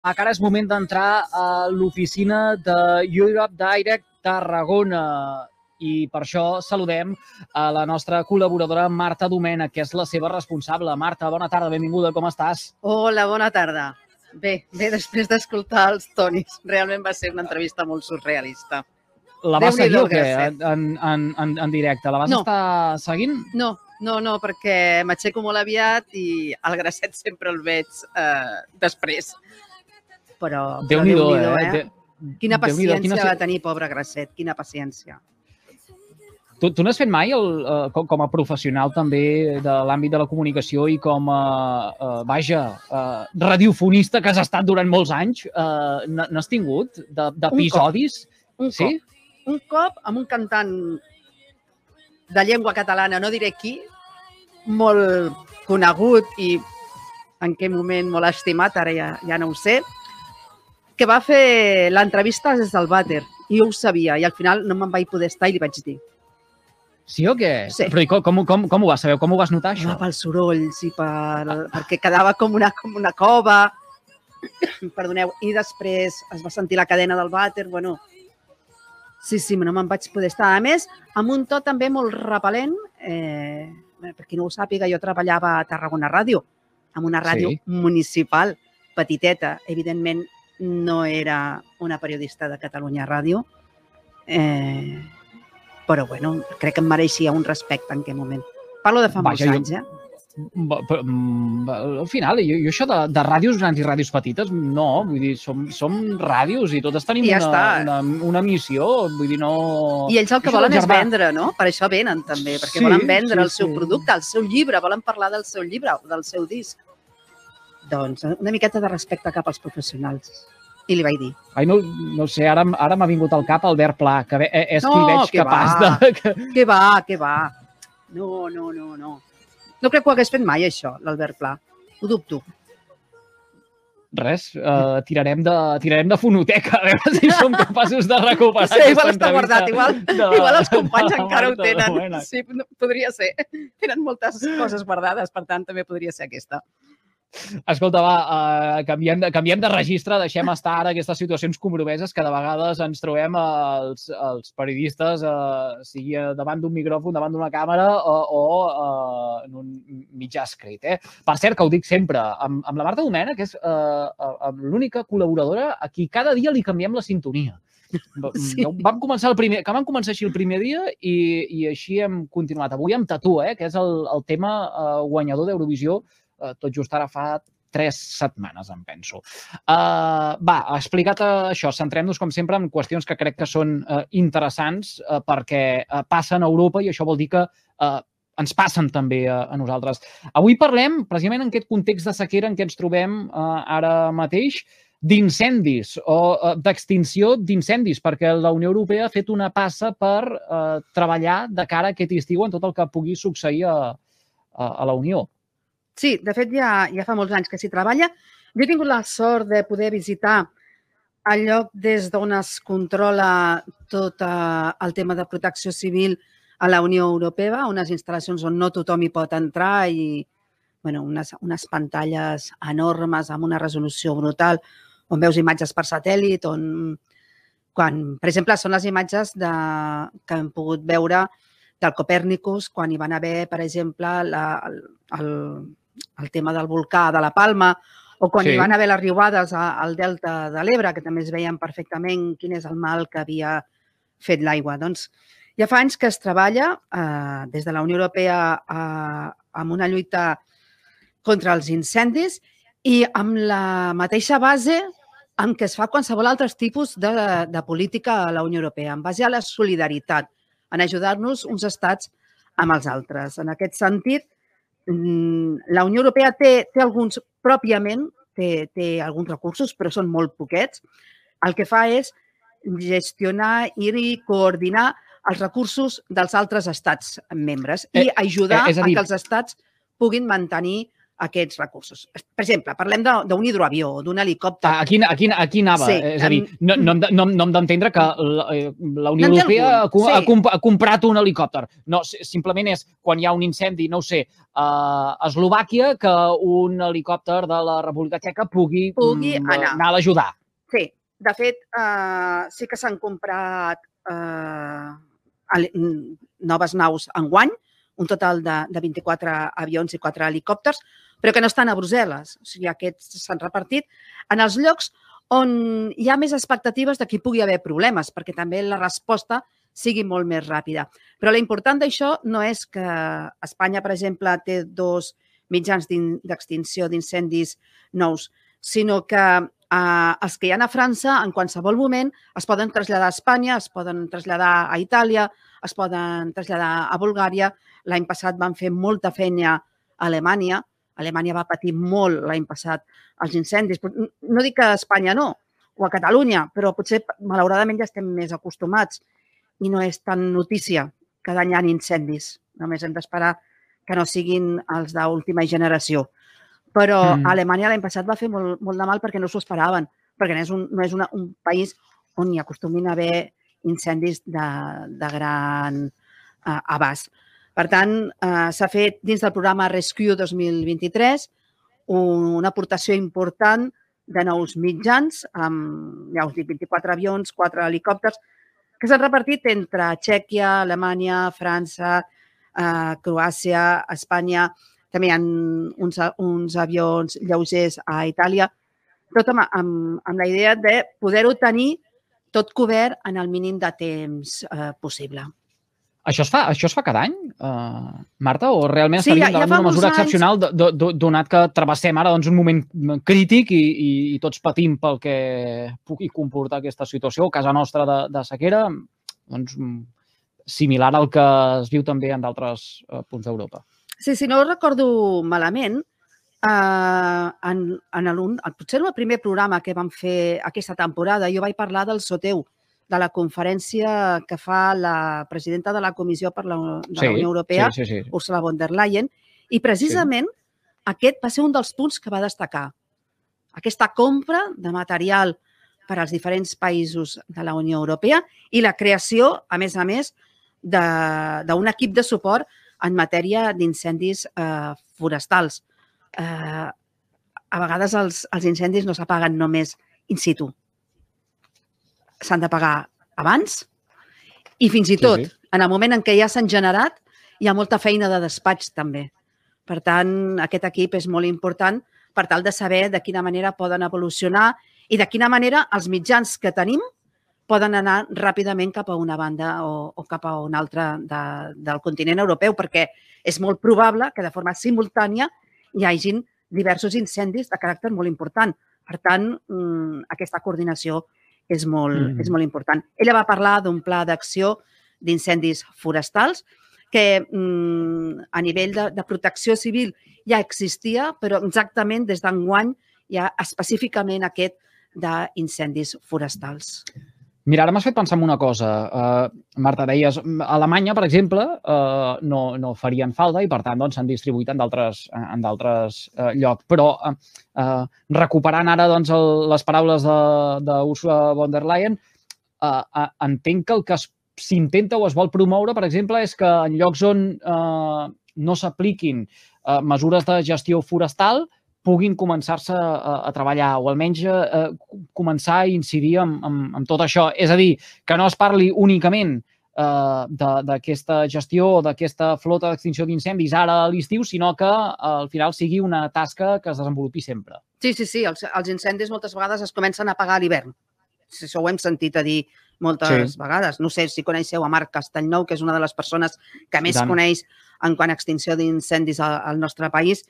Ara és moment d'entrar a l'oficina de Europe Direct Tarragona i per això saludem a la nostra col·laboradora Marta Domena, que és la seva responsable. Marta, bona tarda, benvinguda, com estàs? Hola, bona tarda. Bé, bé, després d'escoltar els tonis, realment va ser una entrevista molt surrealista. La vas seguir o què, en, en, en, en directe? La vas No. estar seguint? No, no, no, perquè m'aixeco molt aviat i el Gracet sempre el veig eh, després. Però, Déu-n'hi-do, Déu-n'hi-do, eh? eh? Quina paciència quina- va tenir, pobre Gracet, quina paciència. Tu, tu n'has fet mai el, eh, com, com a professional també de l'àmbit de la comunicació i com a, eh, vaja, eh, radiofonista que has estat durant molts anys, eh, n- n'has tingut de- d'episodis? Un Sí? cop, un cop amb un cantant de llengua catalana, no diré qui, molt conegut i en què moment molt estimat, ara ja, ja no ho sé, que va fer l'entrevista des del vàter i jo ho sabia i al final no me'n vaig poder estar i li vaig dir. Sí o què? Sí. Però i com, com, com, com ho vas saber? Com ho vas notar, això? Va pels sorolls i per, perquè quedava com una, com una cova. Perdoneu. I després es va sentir la cadena del vàter. Bueno, sí, sí, no me'n vaig poder estar. A més, amb un to també molt repel·lent. Eh, per qui no ho sàpiga, jo treballava a Tarragona Ràdio, amb una ràdio Sí. municipal, petiteta. Evidentment, no era una periodista de Catalunya Ràdio. Eh, però, bueno, crec que em mereixia un respecte en aquell moment. Parlo de fa Vaja, molts jo- anys, eh? Però, mm, al final, jo, jo això de, de ràdios grans i ràdios petites, no, vull dir, som, som ràdios i totes tenim I ja una, està. una, una missió, vull dir, no... I ells el que Això volen és germà. vendre, no? Per això venen també, perquè Sí, volen vendre sí, el seu sí. producte, el seu llibre, volen parlar del seu llibre del seu disc. Doncs una miqueta de respecte cap als professionals. I li vaig dir, Ai, no, no sé, ara, ara m'ha vingut al cap Albert Pla, que eh, és qui No, veig que capaç va. de... Que... va, què va? No, no, no, no. No crec que ho hagués fet mai, això, l'Albert Pla. Ho dubto. Res, uh, tirarem, de, tirarem de fonoteca, a veure si som capaços de recuperar Sí, igual està guardat, igual, entrevista igual els de- companys de encara ho tenen. Sí, podria ser. Tenen moltes coses guardades, per tant, també podria ser aquesta. Escolta, va, uh, canviem, de, canviem de registre, deixem estar ara aquestes situacions compromeses que de vegades ens trobem els, els periodistes, uh, sigui davant d'un micròfon, davant d'una càmera o, o uh, en un mitjà escrit. Eh? Per cert, que ho dic sempre, amb, amb la Marta Domènech, que és uh, uh, l'única col·laboradora a qui cada dia li canviem la sintonia. Sí. Vam començar el primer, que vam començar així el primer dia i, i així hem continuat. Avui amb Tatu, eh, que és el, el tema uh, guanyador d'Eurovisió eh, tot just ara fa tres setmanes, em penso. Uh, va, explicat això, centrem-nos, com sempre, en qüestions que crec que són uh, interessants uh, perquè uh, passen a Europa i això vol dir que uh, ens passen també a, a nosaltres. Avui parlem, precisament en aquest context de sequera en què ens trobem uh, ara mateix, d'incendis o uh, d'extinció d'incendis, perquè la Unió Europea ha fet una passa per uh, treballar de cara a aquest estiu en tot el que pugui succeir a, a, a la Unió. Sí, de fet ja, ja fa molts anys que s'hi treballa. Jo he tingut la sort de poder visitar el lloc des d'on es controla tot eh, el tema de protecció civil a la Unió Europea, unes instal·lacions on no tothom hi pot entrar i bueno, unes, unes pantalles enormes amb una resolució brutal, on veus imatges per satèl·lit, on, quan, per exemple, són les imatges de, que hem pogut veure del Copèrnicus, quan hi van haver, per exemple, la, el, el, el tema del volcà de la Palma, o quan Sí. hi van haver les riuades al delta de l'Ebre, que també es veien perfectament quin és el mal que havia fet l'aigua. Doncs ja fa anys que es treballa eh, des de la Unió Europea eh, amb una lluita contra els incendis i amb la mateixa base amb què es fa qualsevol altre tipus de, de política a la Unió Europea, en base a la solidaritat, en ajudar-nos uns estats amb els altres. En aquest sentit, la Unió Europea té, té alguns, pròpiament, té, té alguns recursos, però són molt poquets. El que fa és gestionar i coordinar els recursos dels altres estats membres i Eh, ajudar eh, és a a, dir- que els estats puguin mantenir aquests recursos. Per exemple, parlem de- d'un hidroavió o d'un helicòpter. Aquí, aquí, aquí anava. Sí, és a dir, no, no, no, no hem d'entendre que la, eh, la Unió Europea ha, algun, ha, sí. comp ha comprat un helicòpter. No, si- simplement és quan hi ha un incendi, no ho sé, a Eslovàquia, que un helicòpter de la República Txeca pugui, Pugui mm, anar. anar a l'ajudar. Sí, de fet, eh, sí que s'han comprat eh, noves naus en guany, un total de, de 24 avions i 4 helicòpters, però que no estan a Brussel·les. O sigui, aquests s'han repartit en els llocs on hi ha més expectatives de que hi pugui haver problemes, perquè també la resposta sigui molt més ràpida. Però l'important d'això no és que Espanya, per exemple, té dos mitjans d'extinció d'incendis nous, sinó que eh, els que hi ha a França, en qualsevol moment, es poden traslladar a Espanya, es poden traslladar a Itàlia, es poden traslladar a Bulgària. L'any passat van fer molta feina a Alemanya. Alemanya va patir molt l'any passat els incendis. No dic que a Espanya no, o a Catalunya, però potser, malauradament, ja estem més acostumats i no és tan notícia hi ha incendis. Només hem d'esperar que no siguin els d'última generació. Però Mm. Alemanya l'any passat va fer molt, molt de mal perquè no s'ho esperaven, perquè no és, un, no és una, un país on hi acostumin a haver incendis de, de gran uh, abast. Per tant, uh, s'ha fet dins del programa Rescue 2023 un, una aportació important de nous mitjans, amb, ja us dic, 24 avions, 4 helicòpters, que s'han repartit entre Txèquia, Alemanya, França, eh, Croàcia, Espanya, també hi ha uns, uns avions lleugers a Itàlia, tot amb, amb, amb la idea de poder-ho tenir tot cobert en el mínim de temps eh, possible. Això es fa, això es fa cada any, uh, Marta? O realment Sí, estaríem ja- ja davant fa d'una mesura anys. excepcional do- do- do- donat que travessem ara doncs, un moment crític i, i, i tots patim pel que pugui comportar aquesta situació, a casa nostra de, de sequera, doncs, similar al que es viu també en d'altres uh, punts d'Europa. Sí, si no recordo malament, eh, en, en el, potser en el primer programa que vam fer aquesta temporada, jo vaig parlar del SOTEU, de la conferència que fa la presidenta de la Comissió per la, de la Unió Europea, Sí, sí, sí. Ursula von der Leyen, i precisament sí. aquest va ser un dels punts que va destacar. Aquesta compra de material per als diferents països de la Unió Europea i la creació, a més a més, d'un equip de suport en matèria d'incendis eh, forestals. Eh, a vegades els, els incendis no s'apaguen només in situ. S'han de pagar abans i fins i Sí, tot, sí. en el moment en què ja s'han generat, hi ha molta feina de despatx també. Per tant, aquest equip és molt important per tal de saber de quina manera poden evolucionar i de quina manera els mitjans que tenim poden anar ràpidament cap a una banda o, o cap a una altra de, del continent europeu, perquè és molt probable que de forma simultània hi hagin diversos incendis de caràcter molt important. Per tant, mm, aquesta coordinació és molt, mm. és molt important. Ella va parlar d'un pla d'acció d'incendis forestals que mm, a nivell de, de protecció civil ja existia, però exactament des d'enguany hi ha específicament aquest d'incendis forestals. Mira, ara m'has fet pensar en una cosa. Uh, Marta, deies, a Alemanya, per exemple, uh, no, no farien falta i, per tant, doncs, s'han distribuït en d'altres uh, llocs. Però, uh, uh, recuperant ara doncs, el, les paraules d'Ursula von der Leyen, uh, uh, entenc que el que s'intenta o es vol promoure, per exemple, és que en llocs on uh, no s'apliquin uh, mesures de gestió forestal, puguin començar-se a, a treballar o almenys eh, començar a incidir en, en, en tot això. És a dir, que no es parli únicament eh, de- d'aquesta gestió o d'aquesta flota d'extinció d'incendis ara a l'estiu, sinó que eh, al final sigui una tasca que es desenvolupi sempre. Sí, sí, sí. Els, els incendis moltes vegades es comencen a apagar a l'hivern. Si Això ho hem sentit a dir moltes Sí. vegades. No sé si coneixeu a Marc Castellnou, que és una de les persones que més coneix en quant a extinció d'incendis al, al nostre país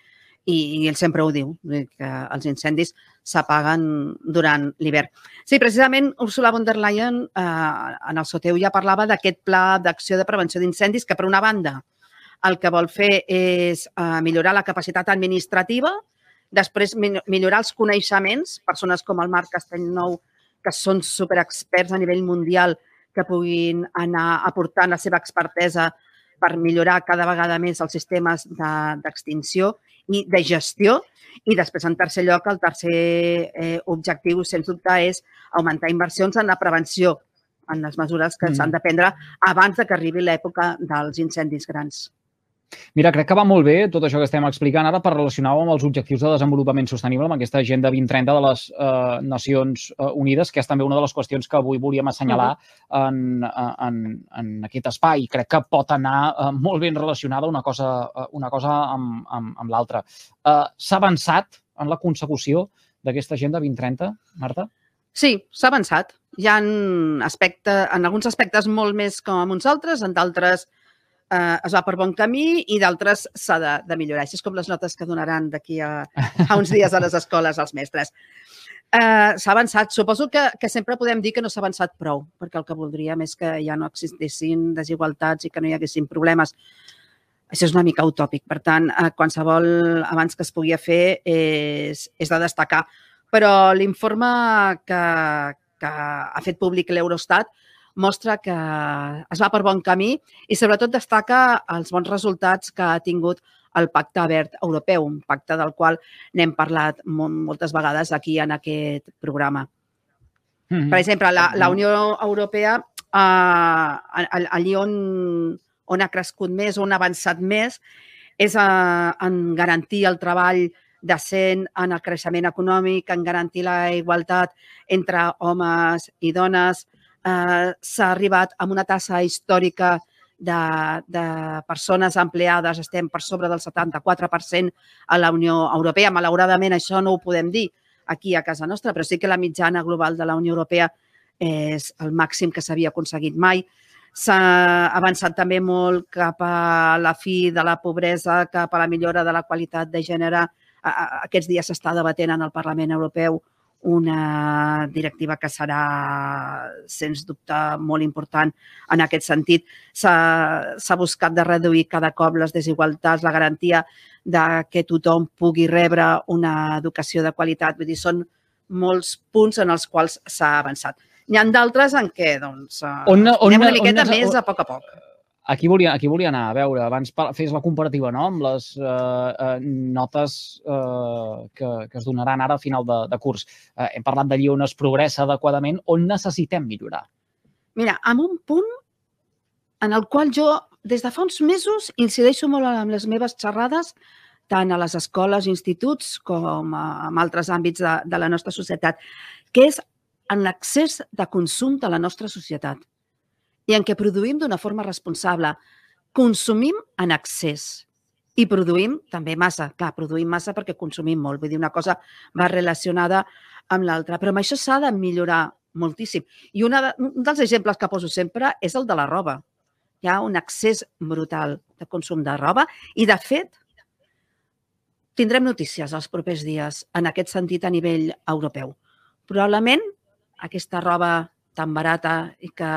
i, i ell sempre ho diu, que els incendis s'apaguen durant l'hivern. Sí, precisament Ursula von der Leyen eh, en el Soteu ja parlava d'aquest pla d'acció de prevenció d'incendis que, per una banda, el que vol fer és eh, millorar la capacitat administrativa, després mi- millorar els coneixements, persones com el Marc Castellnou, que són superexperts a nivell mundial, que puguin anar aportant la seva expertesa per millorar cada vegada més els sistemes de- d'extinció i de gestió. I després, en tercer lloc, el tercer eh, objectiu, sens dubte, és augmentar inversions en la prevenció, en les mesures que s'han Mm. de prendre abans de que arribi l'època dels incendis grans. Mira, crec que va molt bé tot això que estem explicant ara per relacionar-ho amb els objectius de desenvolupament sostenible, amb aquesta agenda 2030 de les eh, Nacions eh, Unides, que és també una de les qüestions que avui volíem assenyalar en, en, en aquest espai. Crec que pot anar eh, molt ben relacionada una cosa, eh, una cosa amb, amb, amb l'altra. Eh, S'ha avançat en la consecució d'aquesta agenda 2030, Marta? Sí, s'ha avançat. Hi ha aspecte, en alguns aspectes molt més que en uns altres, en d'altres eh, es va per bon camí i d'altres s'ha de, de millorar. Així és com les notes que donaran d'aquí a, a uns dies a les escoles als mestres. Eh, s'ha avançat. Suposo que, que sempre podem dir que no s'ha avançat prou, perquè el que voldríem és que ja no existissin desigualtats i que no hi haguessin problemes. Això és una mica utòpic. Per tant, eh, qualsevol abans que es pugui fer és, és de destacar. Però l'informe que, que ha fet públic l'Eurostat mostra que es va per bon camí i sobretot destaca els bons resultats que ha tingut el Pacte Verd Europeu, un pacte del qual n'hem parlat moltes vegades aquí en aquest programa. Mm -hmm. Per exemple, la, la Unió Europea, eh, allí on, on ha crescut més, on ha avançat més, és eh, en garantir el treball decent, en el creixement econòmic, en garantir la igualtat entre homes i dones. Eh, S'ha arribat amb una tassa històrica de, de persones empleades, estem per sobre del 74% a la Unió Europea. Malauradament, això no ho podem dir aquí a casa nostra, però sí que la mitjana global de la Unió Europea és el màxim que s'havia aconseguit mai. S'ha avançat també molt cap a la fi de la pobresa, cap a la millora de la qualitat de gènere. Aquests dies s'està debatent en el Parlament Europeu una directiva que serà, sens dubte, molt important en aquest sentit. S'ha buscat de reduir cada cop les desigualtats, la garantia de que tothom pugui rebre una educació de qualitat. Vull dir, són molts punts en els quals s'ha avançat. N'hi ha d'altres en què, doncs, on, on, anem una miqueta on, més a poc a poc. Aquí volia, aquí volia anar, a veure, abans fes la comparativa no? amb les eh, eh, notes eh, que, que es donaran ara a final de, de curs. Eh, hem parlat d'allí on es progressa adequadament, on necessitem millorar? Mira, amb un punt en el qual jo, des de fa uns mesos, incideixo molt en les meves xerrades, tant a les escoles, instituts, com en altres àmbits de, de la nostra societat, que és en l'accés de consum de la nostra societat i en què produïm d'una forma responsable. Consumim en excés i produïm també massa. Clar, produïm massa perquè consumim molt. Vull dir, una cosa va relacionada amb l'altra. Però amb això s'ha de millorar moltíssim. I una de, un dels exemples que poso sempre és el de la roba. Hi ha un excés brutal de consum de roba i, de fet, tindrem notícies els propers dies en aquest sentit a nivell europeu. Probablement aquesta roba tan barata i que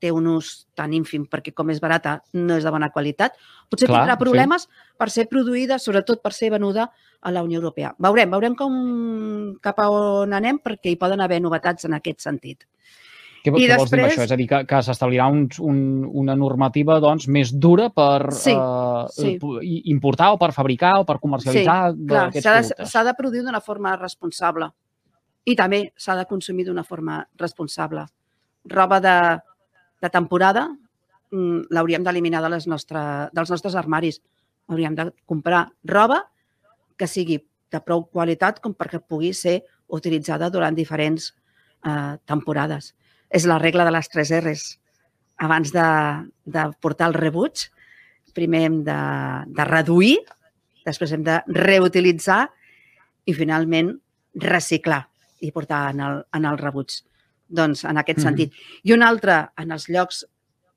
té un ús tan ínfim perquè com és barata no és de bona qualitat, potser Clar, tindrà problemes sí. per ser produïda, sobretot per ser venuda a la Unió Europea. Veurem, veurem com, cap a on anem perquè hi poden haver novetats en aquest sentit. Què, I què després... vols dir amb això? És a dir, que, que s'establirà un, un, una normativa doncs, més dura per sí, uh, sí. importar o per fabricar o per comercialitzar sí, clar, aquests de, productes. S'ha de produir d'una forma responsable i també s'ha de consumir d'una forma responsable. Roba de, de temporada mm, l'hauríem d'eliminar de les nostre, dels nostres armaris. Hauríem de comprar roba que sigui de prou qualitat com perquè pugui ser utilitzada durant diferents eh, temporades. És la regla de les tres R's. Abans de, de portar el rebuig, primer hem de, de reduir, després hem de reutilitzar i finalment reciclar i portar en el, en el rebuig. Doncs en aquest mm -hmm. sentit. I un altre, en els llocs,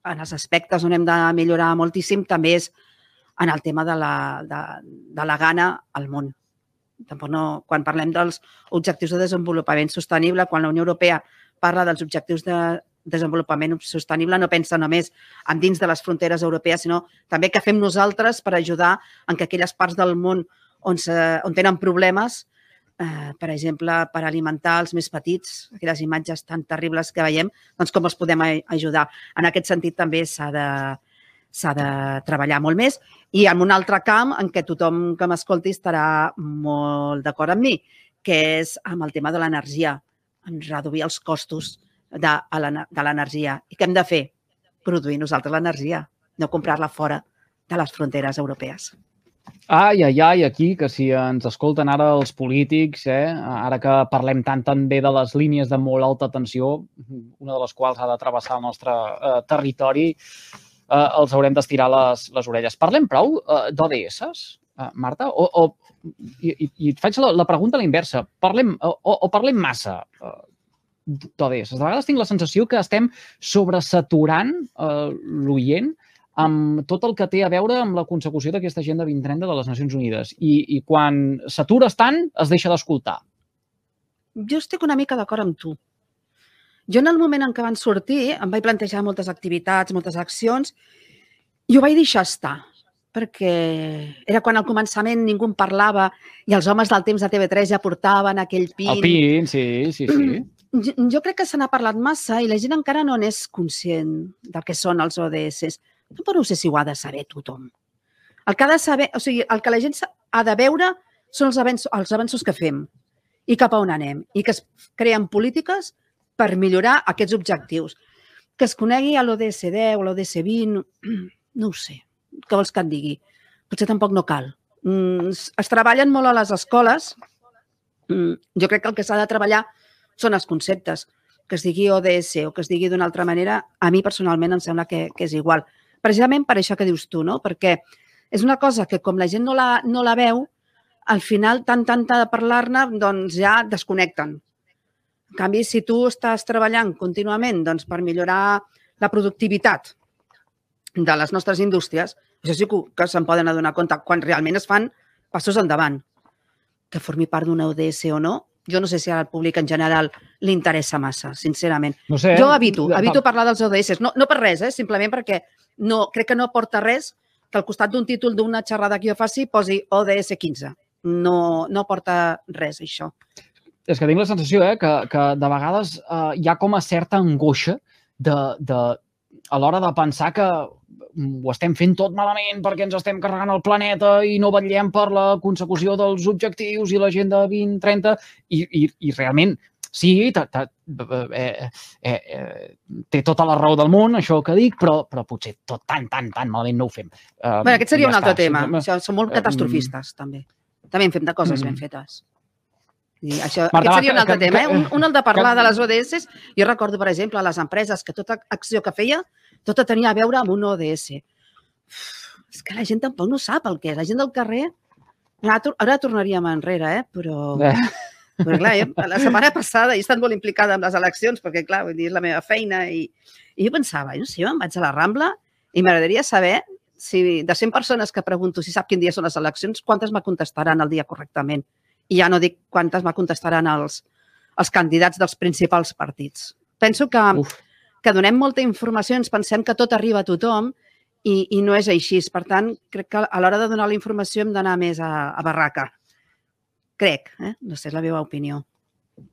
en els aspectes on hem de millorar moltíssim, també és en el tema de la, de, de la gana al món. Tampoc no, quan parlem dels objectius de desenvolupament sostenible, quan la Unió Europea parla dels objectius de desenvolupament sostenible, no pensa només en dins de les fronteres europees, sinó també què fem nosaltres per ajudar en que aquelles parts del món on, se, on tenen problemes eh, per exemple, per alimentar els més petits, aquelles imatges tan terribles que veiem, doncs com els podem ajudar. En aquest sentit també s'ha de s'ha de treballar molt més i en un altre camp en què tothom que m'escolti estarà molt d'acord amb mi, que és amb el tema de l'energia, en reduir els costos de, de l'energia. I què hem de fer? Produir nosaltres l'energia, no comprar-la fora de les fronteres europees. Ai, ai, ai, aquí, que si ens escolten ara els polítics, eh, ara que parlem tant també de les línies de molt alta tensió, una de les quals ha de travessar el nostre eh, territori, eh, els haurem d'estirar les, les orelles. Parlem prou eh, d'ODS, eh, Marta? O, o, i, I et faig la, la pregunta a la inversa. Parlem, o, o parlem massa eh, d'ODS? De vegades tinc la sensació que estem sobresaturant eh, l'oient amb tot el que té a veure amb la consecució d'aquesta agenda 2030 de les Nacions Unides. I, i quan s'atures tant, es deixa d'escoltar. Jo estic una mica d'acord amb tu. Jo en el moment en què van sortir em vaig plantejar moltes activitats, moltes accions, i ho vaig deixar estar, perquè era quan al començament ningú en parlava i els homes del temps de TV3 ja portaven aquell pin. El pin, sí, sí, sí. Jo, jo crec que se n'ha parlat massa i la gent encara no n'és conscient del que són els ODS. Tampoc no sé si ho ha de saber tothom. El que ha de saber, o sigui, el que la gent ha de veure són els avenços, els avenços que fem i cap a on anem i que es creen polítiques per millorar aquests objectius. Que es conegui a l'ODS 10 o l'ODS 20, no ho sé. Què vols que et digui? Potser tampoc no cal. Mm, es treballen molt a les escoles. Mm, jo crec que el que s'ha de treballar són els conceptes. Que es digui ODS o que es digui d'una altra manera, a mi personalment em sembla que, que és igual precisament per això que dius tu, no? Perquè és una cosa que com la gent no la, no la veu, al final, tant, tant de parlar-ne, doncs ja desconnecten. En canvi, si tu estàs treballant contínuament doncs, per millorar la productivitat de les nostres indústries, això sí que, que se'n poden adonar compte quan realment es fan passos endavant. Que formi part d'una ODS o no, jo no sé si al públic en general li interessa massa, sincerament. No sé. Jo evito, evito parlar dels ODS, no, no per res, eh? simplement perquè no, crec que no aporta res que al costat d'un títol d'una xerrada que jo faci posi ODS 15. No, no aporta res, això. És que tinc la sensació eh, que, que de vegades eh, hi ha com a certa angoixa de, de, a l'hora de pensar que ho estem fent tot malament perquè ens estem carregant el planeta i no vetllem per la consecució dels objectius i l'agenda 2030 i, i, i realment sí, ta, ta, eh, eh, eh, té tota la raó del món, això que dic, però, però potser tot tan, tan, tan malament no ho fem. Uh, bueno, aquest seria ja un altre està. tema. Això, som molt catastrofistes, uh, també. També en fem de coses uh, ben fetes. I això, Marta, aquest seria un altre que, tema. Eh? Un, un el de parlar que, de les ODS. Jo recordo, per exemple, les empreses que tota acció que feia, tota tenia a veure amb un ODS. Uf, és que la gent tampoc no sap el que és. La gent del carrer... Ara, ara tornaríem enrere, eh? però... Eh. Però clar, jo, la setmana passada he estat molt implicada amb les eleccions perquè, clar, vull dir, és la meva feina i, i jo pensava, no sé, em vaig a la Rambla i m'agradaria saber si de 100 persones que pregunto si sap quin dia són les eleccions, quantes me contestaran el dia correctament? I ja no dic quantes me contestaran els, els candidats dels principals partits. Penso que, Uf. que donem molta informació, ens pensem que tot arriba a tothom i, i no és així. Per tant, crec que a l'hora de donar la informació hem d'anar més a, a barraca. Crec, eh? no sé, és la meva opinió.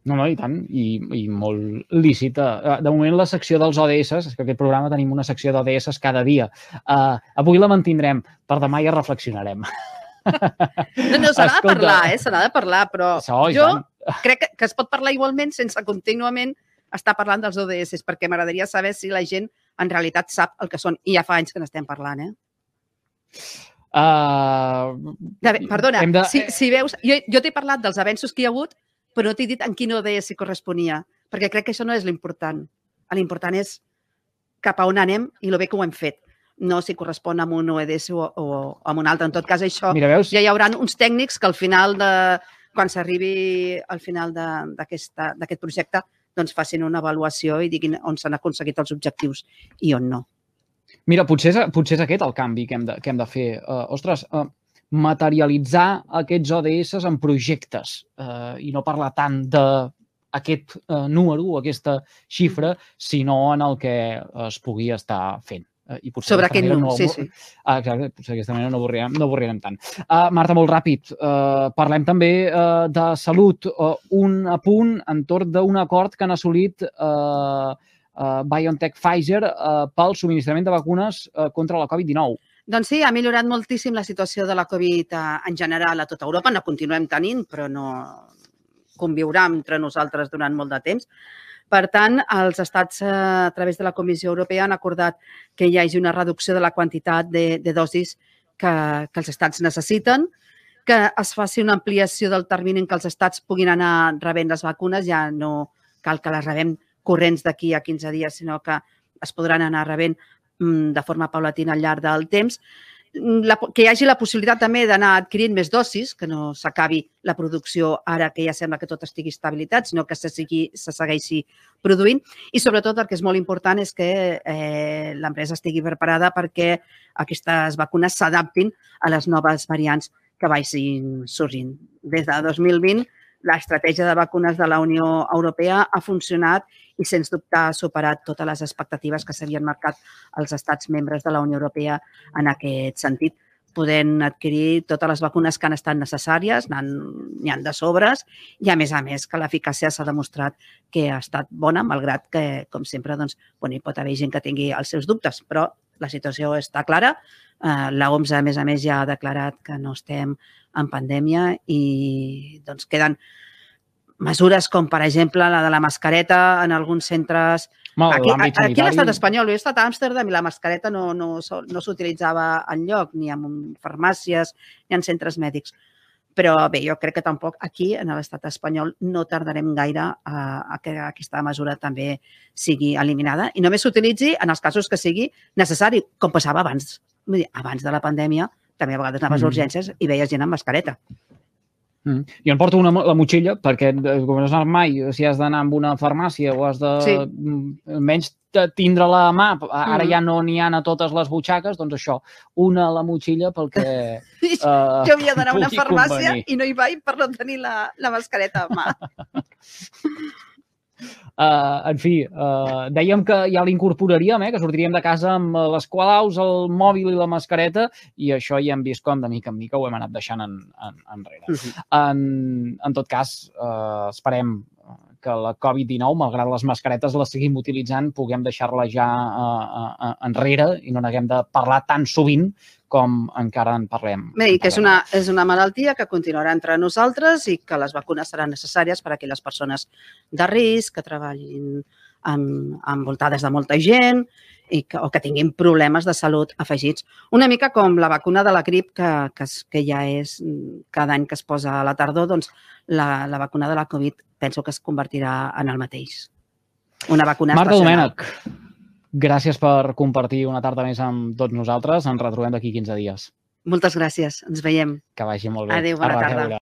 No, no, i tant, i, i molt lícita. Eh, de moment, la secció dels ODS, és que aquest programa tenim una secció d'ODS cada dia. Uh, avui la mantindrem, per demà ja reflexionarem. No, no, s'ha de parlar, eh? S'ha de parlar, però so, jo crec que, que es pot parlar igualment sense contínuament estar parlant dels ODS, perquè m'agradaria saber si la gent en realitat sap el que són. I ja fa anys que n'estem parlant, eh? Uh, Perdona, de... si, si veus, jo, jo t'he parlat dels avenços que hi ha hagut, però no t'he dit en quin ODS corresponia, perquè crec que això no és l'important. L'important és cap a on anem i el bé que ho hem fet no si correspon amb un ODS o, o amb un altre. En tot cas, això Mira, veus? ja hi haurà uns tècnics que al final de, quan s'arribi al final d'aquest projecte doncs facin una avaluació i diguin on s'han aconseguit els objectius i on no. Mira, potser és, potser és aquest el canvi que hem de, que hem de fer. Uh, ostres, uh, materialitzar aquests ODS en projectes uh, i no parlar tant de aquest uh, número o aquesta xifra, sinó en el que es pugui estar fent. Uh, i potser Sobre aquest número, no, sí, sí. Ah, exacte, potser d'aquesta manera no avorrirem, no avorrirem tant. Uh, Marta, molt ràpid, uh, parlem també uh, de salut. Uh, un apunt entorn d'un acord que han assolit uh, uh, BioNTech-Pfizer uh, pel subministrament de vacunes uh, contra la Covid-19. Doncs sí, ha millorat moltíssim la situació de la Covid en general a tota Europa. No continuem tenint, però no conviurà entre nosaltres durant molt de temps. Per tant, els estats, a través de la Comissió Europea, han acordat que hi hagi una reducció de la quantitat de, de dosis que, que els estats necessiten, que es faci una ampliació del termini en què els estats puguin anar rebent les vacunes. Ja no cal que les rebem corrents d'aquí a 15 dies, sinó que es podran anar rebent Mm, de forma paulatina al llarg del temps, mm, la, que hi hagi la possibilitat també d'anar adquirint més dosis, que no s'acabi la producció ara que ja sembla que tot estigui estabilitat, sinó que se, sigui, se segueixi produint. I sobretot el que és molt important és que eh, l'empresa estigui preparada perquè aquestes vacunes s'adaptin a les noves variants que vagin sorgint. Des de 2020 l'estratègia de vacunes de la Unió Europea ha funcionat i, sens dubte, ha superat totes les expectatives que s'havien marcat els estats membres de la Unió Europea en aquest sentit podent adquirir totes les vacunes que han estat necessàries, n'hi han de sobres, i a més a més que l'eficàcia s'ha demostrat que ha estat bona, malgrat que, com sempre, doncs, bueno, hi pot haver gent que tingui els seus dubtes, però la situació està clara. Eh, la OMS, a més a més, ja ha declarat que no estem en pandèmia i doncs, queden mesures com, per exemple, la de la mascareta en alguns centres... Mal, aquí aquí a l'estat espanyol, jo he estat a Amsterdam i la mascareta no, no, no s'utilitzava en lloc, ni en farmàcies, ni en centres mèdics. Però bé, jo crec que tampoc aquí, en l'estat espanyol, no tardarem gaire a, a que aquesta mesura també sigui eliminada i només s'utilitzi en els casos que sigui necessari, com passava abans. Vull dir, abans de la pandèmia, també a vegades anaves mm. a urgències i veies gent amb mascareta. Mm. Jo em porto una, la motxilla perquè, eh, com no saps mai, si has d'anar a una farmàcia o has de sí. Mm, menys tindre-la a mà, ara mm. ja no n'hi ha a totes les butxaques, doncs això, una a la motxilla pel que uh, Jo havia d'anar a una farmàcia convenir. i no hi vaig per no tenir la, la mascareta a mà. Uh, en fi, uh, dèiem que ja l'incorporaríem, eh, que sortiríem de casa amb les qualaus, el mòbil i la mascareta, i això ja hem vist com de mica en mica ho hem anat deixant en, en, enrere. Uh -huh. en, en tot cas, uh, esperem que la Covid-19, malgrat les mascaretes les seguim utilitzant, puguem deixar-la ja uh, uh, enrere i no n'haguem de parlar tan sovint com encara en parlem. Bé, i que és una, és una malaltia que continuarà entre nosaltres i que les vacunes seran necessàries per a aquelles persones de risc, que treballin amb, envoltades de molta gent i que, o que tinguin problemes de salut afegits. Una mica com la vacuna de la grip que, que, que ja és cada any que es posa a la tardor, doncs la, la vacuna de la Covid penso que es convertirà en el mateix. Una vacuna Marta estacional. Domènech, gràcies per compartir una tarda més amb tots nosaltres. Ens retrobem d'aquí 15 dies. Moltes gràcies. Ens veiem. Que vagi molt bé. Adéu, bona tarda.